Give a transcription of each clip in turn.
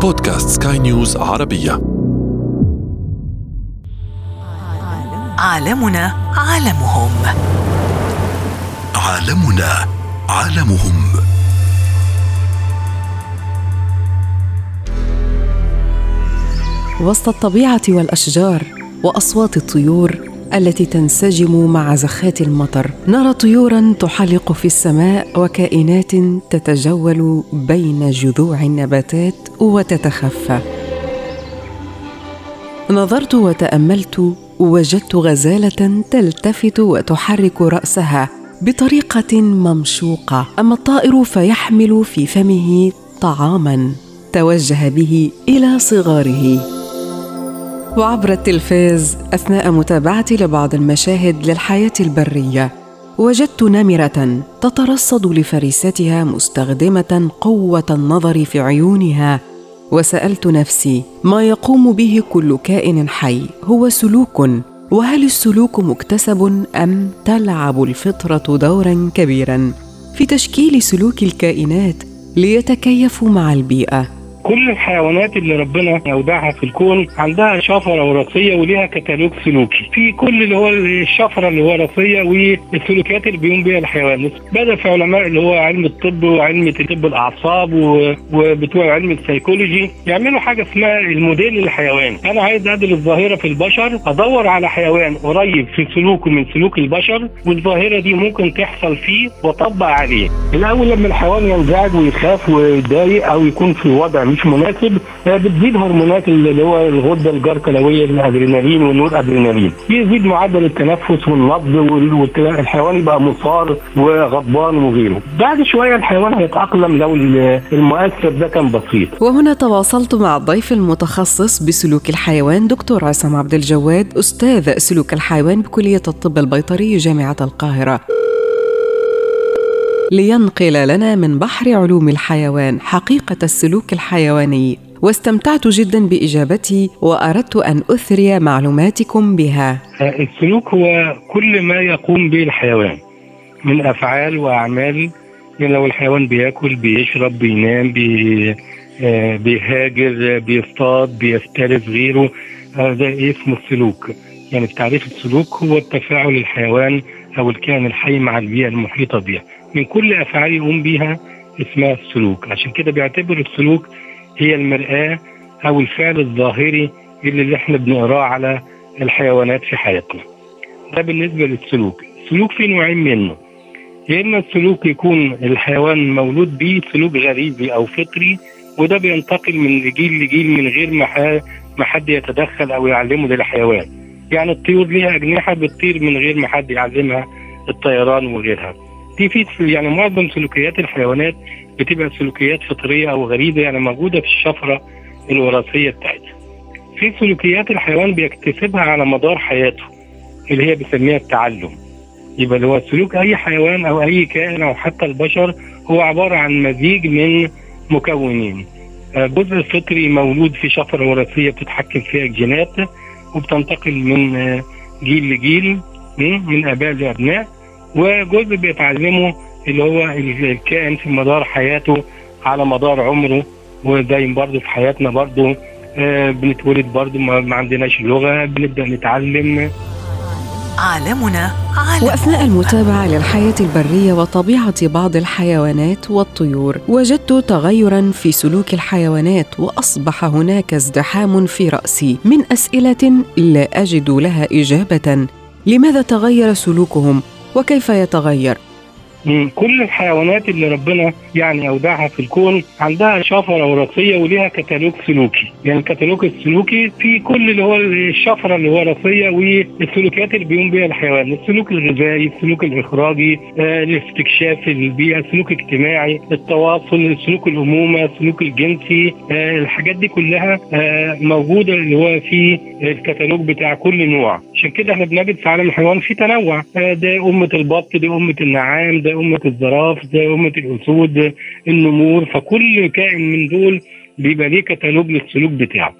بودكاست سكاي نيوز عربية. عالمنا عالمهم. عالمنا عالمهم. وسط الطبيعة والأشجار وأصوات الطيور التي تنسجم مع زخات المطر. نرى طيورا تحلق في السماء وكائنات تتجول بين جذوع النباتات وتتخفى. نظرت وتأملت وجدت غزالة تلتفت وتحرك رأسها بطريقة ممشوقة. أما الطائر فيحمل في فمه طعاما توجه به إلى صغاره. وعبر التلفاز أثناء متابعتي لبعض المشاهد للحياة البرية وجدت نمرة تترصد لفريستها مستخدمة قوة النظر في عيونها وسألت نفسي ما يقوم به كل كائن حي؟ هو سلوك وهل السلوك مكتسب أم تلعب الفطرة دورا كبيرا؟ في تشكيل سلوك الكائنات ليتكيفوا مع البيئة كل الحيوانات اللي ربنا اودعها في الكون عندها شفرة وراثية وليها كتالوج سلوكي. في كل اللي هو الشفرة اللي وراثيه والسلوكيات اللي بيقوم بها الحيوان. بدأ في علماء اللي هو علم الطب وعلم طب الأعصاب وبتوع علم السيكولوجي يعملوا حاجة اسمها الموديل الحيوان أنا عايز أدرس ظاهرة في البشر أدور على حيوان قريب في سلوكه من سلوك البشر والظاهرة دي ممكن تحصل فيه وأطبق عليه. الأول لما الحيوان ينزعج ويخاف ويتضايق أو يكون في وضع مش مناسب بتزيد هرمونات اللي هو الغدة الجرثوميه الادرينالين والنور أدرينالين. يزيد معدل التنفس والنبض والحيوان يبقى مثار وغضبان وغيره. بعد شوية الحيوان هيتأقلم لو ال- المؤثر ده كان بسيط. وهنا تواصلت مع الضيف المتخصص بسلوك الحيوان دكتور عصام عبد الجواد أستاذ سلوك الحيوان بكلية الطب البيطري جامعة القاهرة. لينقل لنا من بحر علوم الحيوان حقيقة السلوك الحيواني. واستمتعت جدا بإجابتي وأردت أن أثري معلوماتكم بها. السلوك هو كل ما يقوم به الحيوان من أفعال وأعمال. يعني لو الحيوان بيأكل بيشرب بينام بي آه، بيهاجر بيصطاد بيفترس غيره. ده اسمه السلوك. يعني تعريف السلوك هو التفاعل الحيوان أو الكائن الحي مع البيئة المحيطة بها من كل أفعال يقوم بها اسمها السلوك. عشان كده بيعتبر السلوك هي المرآة أو الفعل الظاهري اللي, اللي إحنا بنقراه على الحيوانات في حياتنا. ده بالنسبة للسلوك. السلوك فيه نوعين منه. يا إما السلوك يكون الحيوان مولود بيه سلوك غريزي أو فطري وده بينتقل من جيل لجيل من غير ما ما حد يتدخل أو يعلمه للحيوان. يعني الطيور ليها أجنحة بتطير من غير ما حد يعلمها الطيران وغيرها. دي في يعني معظم سلوكيات الحيوانات بتبقى سلوكيات فطرية أو غريزة يعني موجودة في الشفرة الوراثية بتاعتها. في سلوكيات الحيوان بيكتسبها على مدار حياته اللي هي بنسميها التعلم. يبقى اللي هو سلوك أي حيوان أو أي كائن أو حتى البشر هو عبارة عن مزيج من مكونين. آه، جزء فطري مولود في شفرة وراثية بتتحكم فيها الجينات وبتنتقل من آه، جيل لجيل من آباء لأبناء. وجزء بيتعلمه اللي هو الكائن في مدار حياته على مدار عمره وزي برضه في حياتنا برضه آه، بنتولد برضه ما ما عندناش لغة بنبدأ نتعلم. عالمنا عالم وأثناء المتابعة للحياة البرية وطبيعة بعض الحيوانات والطيور وجدت تغيرا في سلوك الحيوانات وأصبح هناك ازدحام في رأسي. من أسئلة لا أجد لها إجابة. لماذا تغير سلوكهم؟ وكيف يتغير؟ مم. كل الحيوانات اللي ربنا يعني اودعها في الكون عندها شفرة وراثية وليها كتالوج سلوكي، يعني الكتالوج السلوكي في كل اللي هو الشفرة الوراثيه والسلوكيات اللي بيقوم بها الحيوان، السلوك الغذائي، السلوك الإخراجي، آه، الاستكشاف البيئة، السلوك الاجتماعي، التواصل، سلوك الامومه، السلوك الجنسي، آه، الحاجات دي كلها آه، موجودة اللي هو في الكتالوج بتاع كل نوع، عشان كده إحنا بنجد في عالم الحيوان في تنوع، آه، ده أمة البط، دي أمة النعام، ده أمة الزراف ده أمة الأسود النمور فكل كائن من دول بيبقى ليه كتالوج للسلوك بتاعه.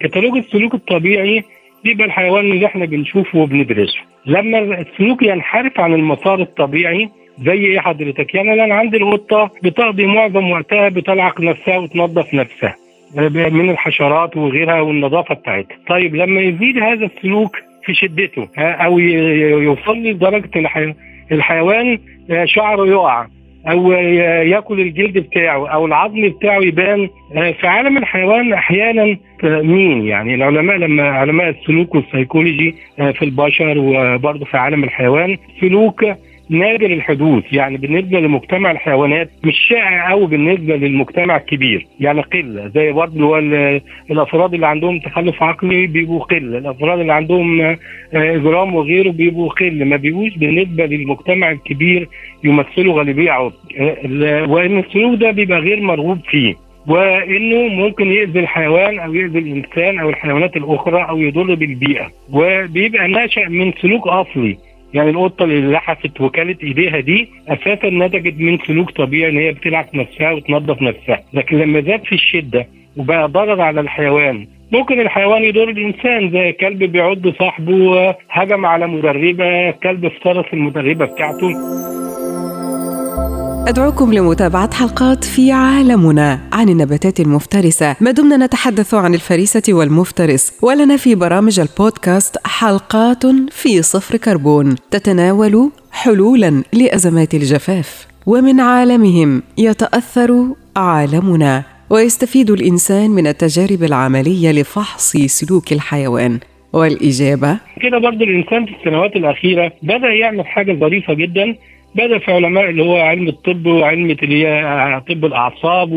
كتالوج السلوك الطبيعي بيبقى الحيوان اللي إحنا بنشوفه وبندرسه. لما السلوك ينحرف عن المسار الطبيعي زي إيه حضرتك؟ يعني أنا عندي القطه بتقضي معظم وقتها بتلعق نفسها وتنظف نفسها من الحشرات وغيرها والنظافة بتاعتها. طيب لما يزيد هذا السلوك في شدته أو يوصل لدرجة الحيوان شعره يقع أو يأكل الجلد بتاعه أو العظم بتاعه يبان. في عالم الحيوان أحيانا مين يعني؟ العلماء لما علماء السلوك والسيكولوجي في البشر وبرضه في عالم الحيوان سلوك نادر الحدوث يعني بالنسبة لمجتمع الحيوانات مش شائع قوي بالنسبة للمجتمع الكبير يعني قلة زي برضه الأفراد اللي عندهم تخلف عقلي بيبقوا قلة الأفراد اللي عندهم إجرام وغيره بيبقوا قلة ما بيبقوش بالنسبة للمجتمع الكبير يمثلوا غالبية عضو وان السلوك ده بيبقى غير مرغوب فيه وإنه ممكن يؤذي الحيوان أو يؤذي الإنسان أو الحيوانات الأخرى أو يضر بالبيئة وبيبقى ناشئ من سلوك أصلي. يعني القطة اللي لحست وكالت إيديها دي أساسا نتجت من سلوك طبيعي إن هي بتلعب نفسها وتنظف نفسها. لكن لما زاد في الشدة وبقى ضرر على الحيوان ممكن الحيوان يضر الإنسان زي كلب بيعض صاحبه هجم على مدربة كلب افترس المدربة بتاعته. أدعوكم لمتابعة حلقات في عالمنا عن النباتات المفترسة. ما دمنا نتحدث عن الفريسة والمفترس ولنا في برامج البودكاست حلقات في صفر كربون. تتناول حلولا لأزمات الجفاف. ومن عالمهم يتأثر عالمنا. ويستفيد الإنسان من التجارب العملية لفحص سلوك الحيوان. والإجابة؟ كده برضو الإنسان في السنوات الأخيرة بدأ يعمل حاجة ظريفة جدا بدأ في علماء اللي هو علم الطب وعلم اللي هي طب الأعصاب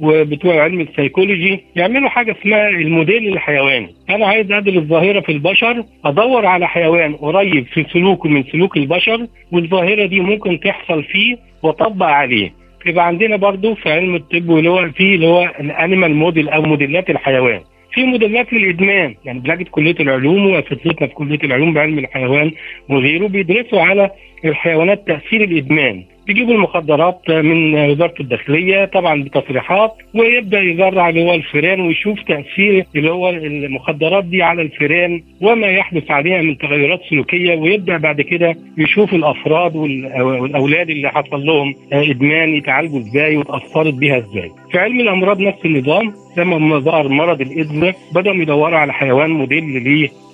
وبتوع علم السيكولوجي يعملوا حاجة اسمها الموديل الحيواني. أنا عايز أدرس ظاهرة في البشر أدور على حيوان قريب في سلوكه من سلوك البشر والظاهرة دي ممكن تحصل فيه وأطبق عليه. يبقى عندنا برضو في علم الطب اللي هو في اللي هو الانيمال موديل أو موديلات الحيوان. في موديلات للإدمان يعني بلجنه كلية العلوم وأساتذتنا في كلية العلوم بعلم الحيوان وغيره بيدرسوا على الحيوانات تأثير الإدمان. بيجيبوا المخدرات من وزارة الداخلية طبعا بتصريحات ويبدأ يزرع اللي هو الفئران ويشوف تأثير اللي هو المخدرات دي على الفئران وما يحدث عليها من تغيرات سلوكية ويبدأ بعد كده يشوف الأفراد والأولاد اللي حصل لهم إدمان يتعالجوا إزاي واتاثرت بيها إزاي. في علم الأمراض نفس النظام لما ظهر مرض الايدز بدأوا يدوروا على حيوان موديل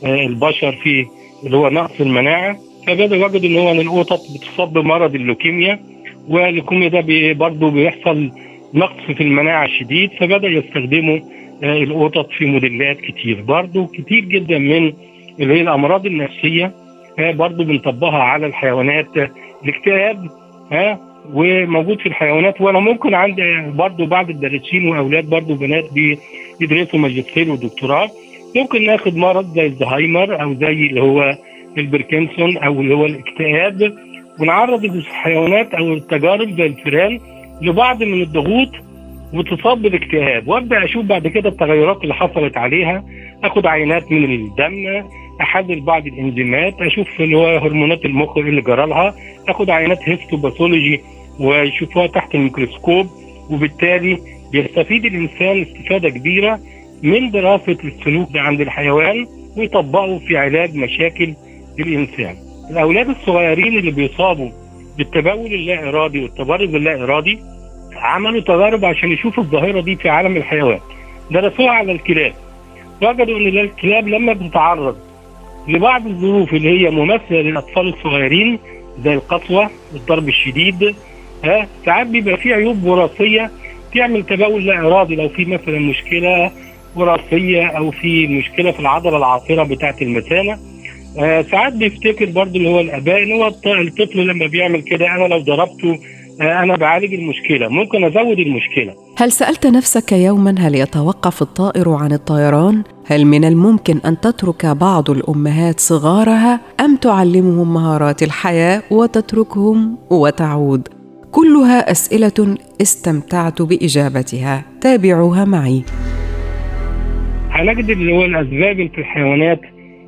للبشر في اللي هو نقص المناعة فبدأ وجدوا ان هو ان القطط بتصاب بمرض اللوكيميا واللوكيميا ده برضه بيحصل نقص في المناعة الشديد فبدأ يستخدموا القطط في موديلات كتير. برضه كتير جدا من اللي هي الأمراض النفسية برضه بنطبقها على الحيوانات الاكتئاب ها وموجود في الحيوانات. وأنا ممكن عندي برضه بعض الدارسين وأولاد برضه بنات بيدرسوا ماجستير ودكتوراه ممكن ناخد مرض زي الزهايمر أو زي اللي هو البركنسون أو اللي هو الاكتئاب ونعرض الحيوانات أو التجارب زي الفئران لبعض من الضغوط وتصاب بالاكتئاب. وأبدأ أشوف بعد كده التغيرات اللي حصلت عليها. آخد عينات من الدم أحلل بعض الإنزيمات أشوف اللي هو هرمونات المخ اللي جرى لها. آخد عينات histopathology ويشوفوها تحت الميكروسكوب وبالتالي بيستفيد الإنسان استفادة كبيرة من دراسة السلوك ده عند الحيوان ويطبقه في علاج مشاكل الانسان. الأولاد الصغيرين اللي بيصابوا بالتبول اللا ارادي والتبرز اللا ارادي عملوا تجارب عشان يشوفوا الظاهرة دي في عالم الحيوان. درسوها على الكلاب. وجدوا إن الكلاب لما بتتعرض لبعض الظروف اللي هي مماثلة للأطفال الصغيرين زي القسوة والضرب الشديد ها ساعات بيبقى في عيوب وراثية تعمل تبول لا ارادي لو في مثلا مشكلة وراثية أو في مشكلة في العضلة العاصره بتاعة المثانة آه ساعات بيفتكر برضو اللي هو الأباء ان هو الطفل لما بيعمل كده أنا لو ضربته آه أنا بعالج المشكلة ممكن أزود المشكلة. هل سألت نفسك يوما هل يتوقف الطائر عن الطيران؟ هل من الممكن أن تترك بعض الأمهات صغارها؟ أم تعلمهم مهارات الحياة وتتركهم وتعود؟ كلها أسئلة استمتعت بإجابتها. تابعوها معي. هنجد اللي هو الأسباب في الحيوانات.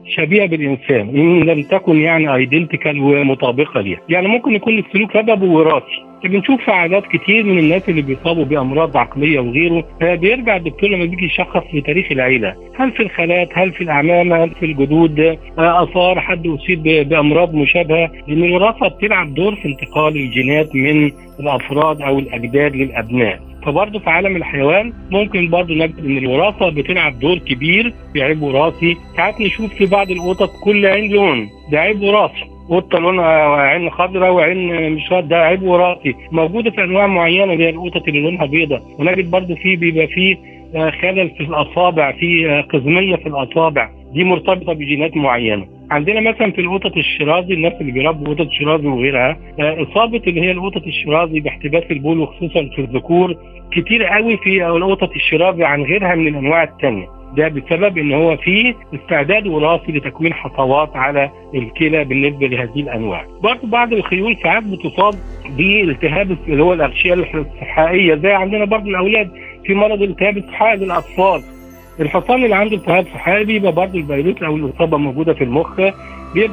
شبيهه بالإنسان إن لم تكن يعني ايدنتيكال ومطابقة ليها. يعني ممكن يكون السلوك سببه وراثي. بنشوف في عادات كتير من الناس اللي بيصابوا بأمراض عقلية وغيره بيرجع الدكتور لما بيجي يشخص في تاريخ العيلة. هل في الخالات؟ هل في الاعمامه هل في الجدود؟ آثار حد اصيب بأمراض مشابهة؟ لأن الوراثة بتلعب دور في انتقال الجينات من الأفراد أو الأجداد للأبناء. فبرضه في عالم الحيوان ممكن برضه نجد إن الوراثة بتلعب دور كبير في عيب وراثي. ساعات نشوف في بعض القطط كل عين لون ده عيب وراثي. قطة لونها عين خضراء وعين مش ده عيب وراثي. موجودة في أنواع معينة زي القطط اللي لونها بيضاء ونجد برضه في بيبقى فيه خلل في الأصابع في قزمية في الأصابع. دي مرتبطة بجينات معينة عندنا مثلا في القطط الشرازي الناس اللي بيربوا قطط شرازي وغيرها آه، اصابه اللي هي القطط الشرازي باحتباس البول وخصوصا في الذكور كتير قوي في القطط الشرازي عن غيرها من الأنواع الثانية ده بسبب إن هو في استعداد وراثي لتكوين حصوات على الكلى بالنسبة لهذه الأنواع. برضه بعض الخيول ساعات بتصاب بالتهاب اللي هو الأغشية الصحائيه زي عندنا برضه الأولاد في مرض التهاب الصحائي للأطفال. الحصان اللي عنده التهاب صحائي بيبقى برضه الفيروس أو الإصابة موجودة في المخ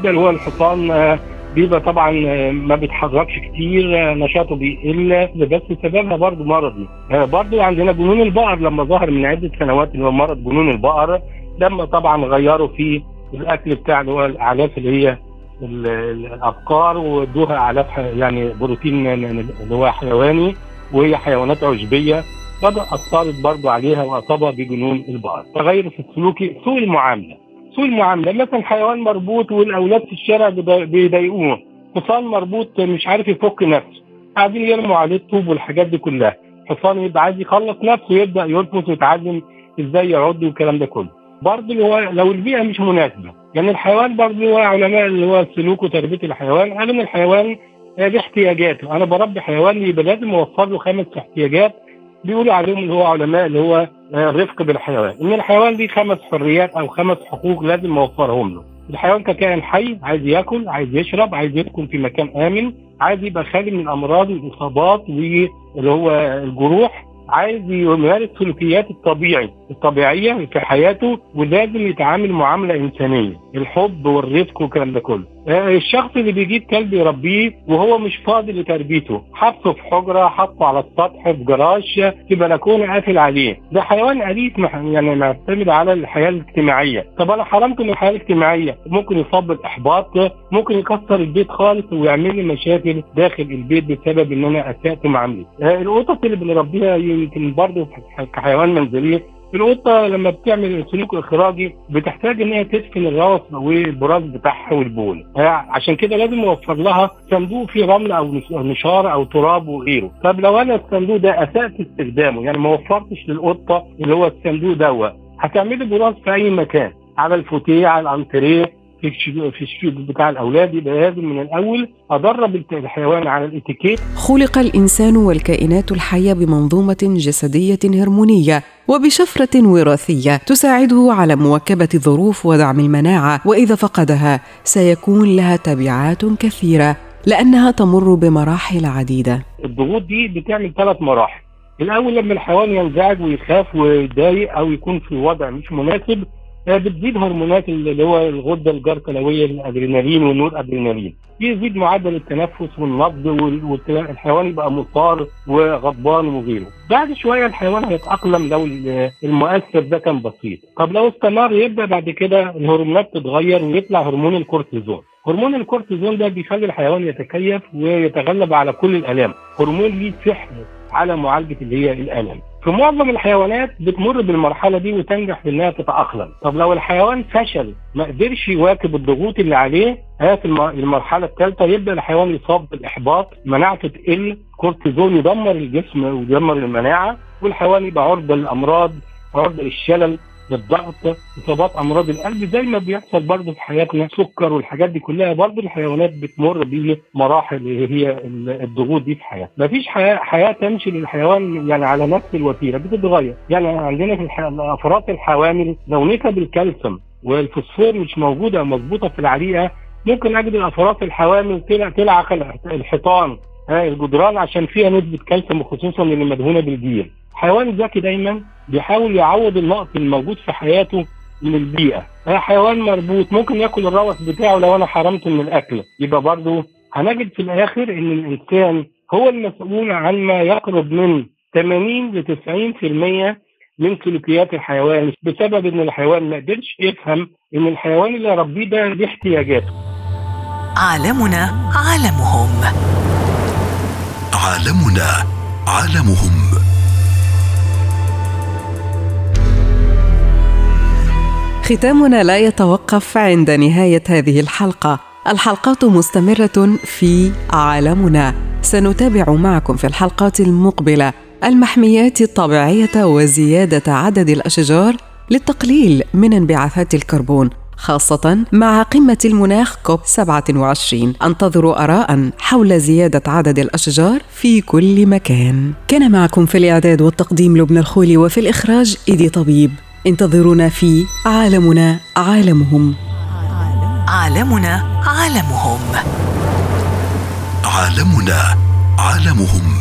اللي هو الحصان آه، بيبقى طبعا آه، ما بيتحركش كتير آه، نشاطه بيقل بس سببها برضه مرضي برضه عندنا جنون البقر لما ظهر من عدة سنوات اللي هو مرض جنون البقر لما طبعا غيروا في الأكل بتاع اللي هو الأعلاف اللي هي ال- ال- الأبقار وادوها أعلاف يعني بروتين اللي هو حيواني وهي حيوانات عشبية. بدأ أثرت برضه عليها وأصابها بجنون البقر تغير في السلوكي سوء المعاملة. سوء المعاملة مثلا حيوان مربوط والأولاد في الشارع بيضاي- بيضايقوه. حصان مربوط مش عارف يفك نفسه. قاعدين يرموا عليه الطوب والحاجات دي كلها. حصان يبقى عايز يخلص نفسه يبدأ يرفض ويتعلم إزاي يعض والكلام ده كله. برضه هو لو البيئة مش مناسبة. يعني الحيوان برضه هو علماء اللي هو السلوك وتربية الحيوان قالوا ان الحيوان آه، ليه احتياجاته أنا بربي حيوان يبقى لازم أوفر له خمس احتياجات بيقولوا عليهم اللي هو علماء اللي هو آه، الرفق بالحيوان. إن الحيوان ليه خمس حريات أو خمس حقوق لازم اوفرهم له. الحيوان ككائن حي عايز ياكل عايز يشرب عايز يسكن في مكان آمن عايز يبقى خالي من الامراض والاصابات واللي هو الجروح عايز يمارس سلوكيات الطبيعي. الطبيعيه في حياته ولازم يتعامل معاملة إنسانية. الحب والرفق والكلام ده كله. آه، الشخص اللي بيجيب كلب يربيه وهو مش فاضي لتربيته. حطه في حجرة حطه على السطح في جراج في بلكونة قافل عليه. ده حيوان أليف يعني معتمد على الحياة الاجتماعية. طب أنا حرمته من الحياة الاجتماعية؟ ممكن يصاب بالاحباط ممكن يكسر البيت خالص ويعمل لي مشاكل داخل البيت بسبب إن أنا اسات معاملته آه، القطط اللي بنربيها يمكن برضه كحيوان منزلي القطة لما بتعمل سلوك إخراجي بتحتاج إن هي تدفن الروث والبراز بتاعها والبول. عشان كده لازم أوفر لها صندوق فيه رمل أو نشار أو تراب وغيره. طب لو أنا الصندوق ده أسأت استخدامه يعني ما وفرتش للقطة اللي هو الصندوق دوت هتعملي براز في أي مكان؟ على الفوتيه على الأنتريه؟ في الش- في الشيك بتاع الأولاد يبقى لازم من الأول أدرب الت- الحيوان على الإتيكيت. خلق الإنسان والكائنات الحية بمنظومة جسدية هرمونية وبشفرة وراثية تساعده على مواكبة الظروف ودعم المناعة وإذا فقدها سيكون لها تبعات كثيرة لأنها تمر بمراحل عديدة. الضغوط دي بتعمل ثلاث مراحل. الأول لما الحيوان ينزعج ويخاف ويتضايق أو يكون في وضع مش مناسب بتزيد هرمونات اللي هو الغدة الجرثوميه الأدرينالين والنور أدرينالين. يزيد معدل التنفس والنبض والحيوان يبقى مثار وغضبان وغيره. بعد شوية الحيوان هيتأقلم لو ال- المؤثر ده كان بسيط. طب لو استمر يبدا بعد كده الهرمونات تتغير ويطلع هرمون الكورتيزون. هرمون الكورتيزون ده بيخلي الحيوان يتكيف ويتغلب على كل الآلام. هرمون ليه سحر على معالجة اللي هي الالم في معظم الحيوانات بتمر بالمرحلة دي وتنجح في إنها تتأقلم. طب لو الحيوان فشل ما قدرش يواكب الضغوط اللي عليه ها في الم- المرحلة الثالثه يبدأ الحيوان يصاب بالإحباط مناعته تقل كورتيزون يدمر الجسم ويدمر المناعة والحيوان يبقى عرضة للأمراض عرضة للشلل. للضغط اصابات أمراض القلب زي ما بيحصل برضه في حياتنا سكر والحاجات دي كلها برضه الحيوانات بتمر بمراحل هي ال- الضغوط دي في حياتها مفيش حياة حياة تمشي للحيوان يعني على نفس الوتيرة بتتغير. يعني عندنا في الافراط الحوامل لو نسب الكالسيوم والفوسفور مش موجودة مظبوطة في العريقة ممكن أجد الافراط الحوامل تلع تلعق الحيطان. ها، الجدران عشان فيها نسبة كالسيوم وخصوصا اللي مدهونة بالجير حيوان ذكي دايما بيحاول يعوض النقص الموجود في حياته من البيئة. ها، حيوان مربوط ممكن ياكل الروث بتاعه لو أنا حرمته من الأكل. يبقى برضه هنجد في الآخر إن الإنسان هو المسؤول عن ما يقرب من 80 ل 90% من سلوكيات الحيوان بسبب إن الحيوان ما قدرش يفهم إن الحيوان اللي ربيه ده ليه احتياجاته. عالمنا عالمهم. عالمنا عالمهم. ختامنا لا يتوقف عند نهاية هذه الحلقة. الحلقات مستمرة في عالمنا. سنتابع معكم في الحلقات المقبلة المحميات الطبيعية وزيادة عدد الأشجار للتقليل من انبعاثات الكربون. خاصة مع قمة المناخ كوب 27 انتظروا آراء حول زيادة عدد الأشجار في كل مكان. كان معكم في الإعداد والتقديم لبنى الخولي وفي الإخراج إيدي طبيب. انتظرونا في عالمنا عالمهم. عالمنا عالمهم. عالمنا عالمهم.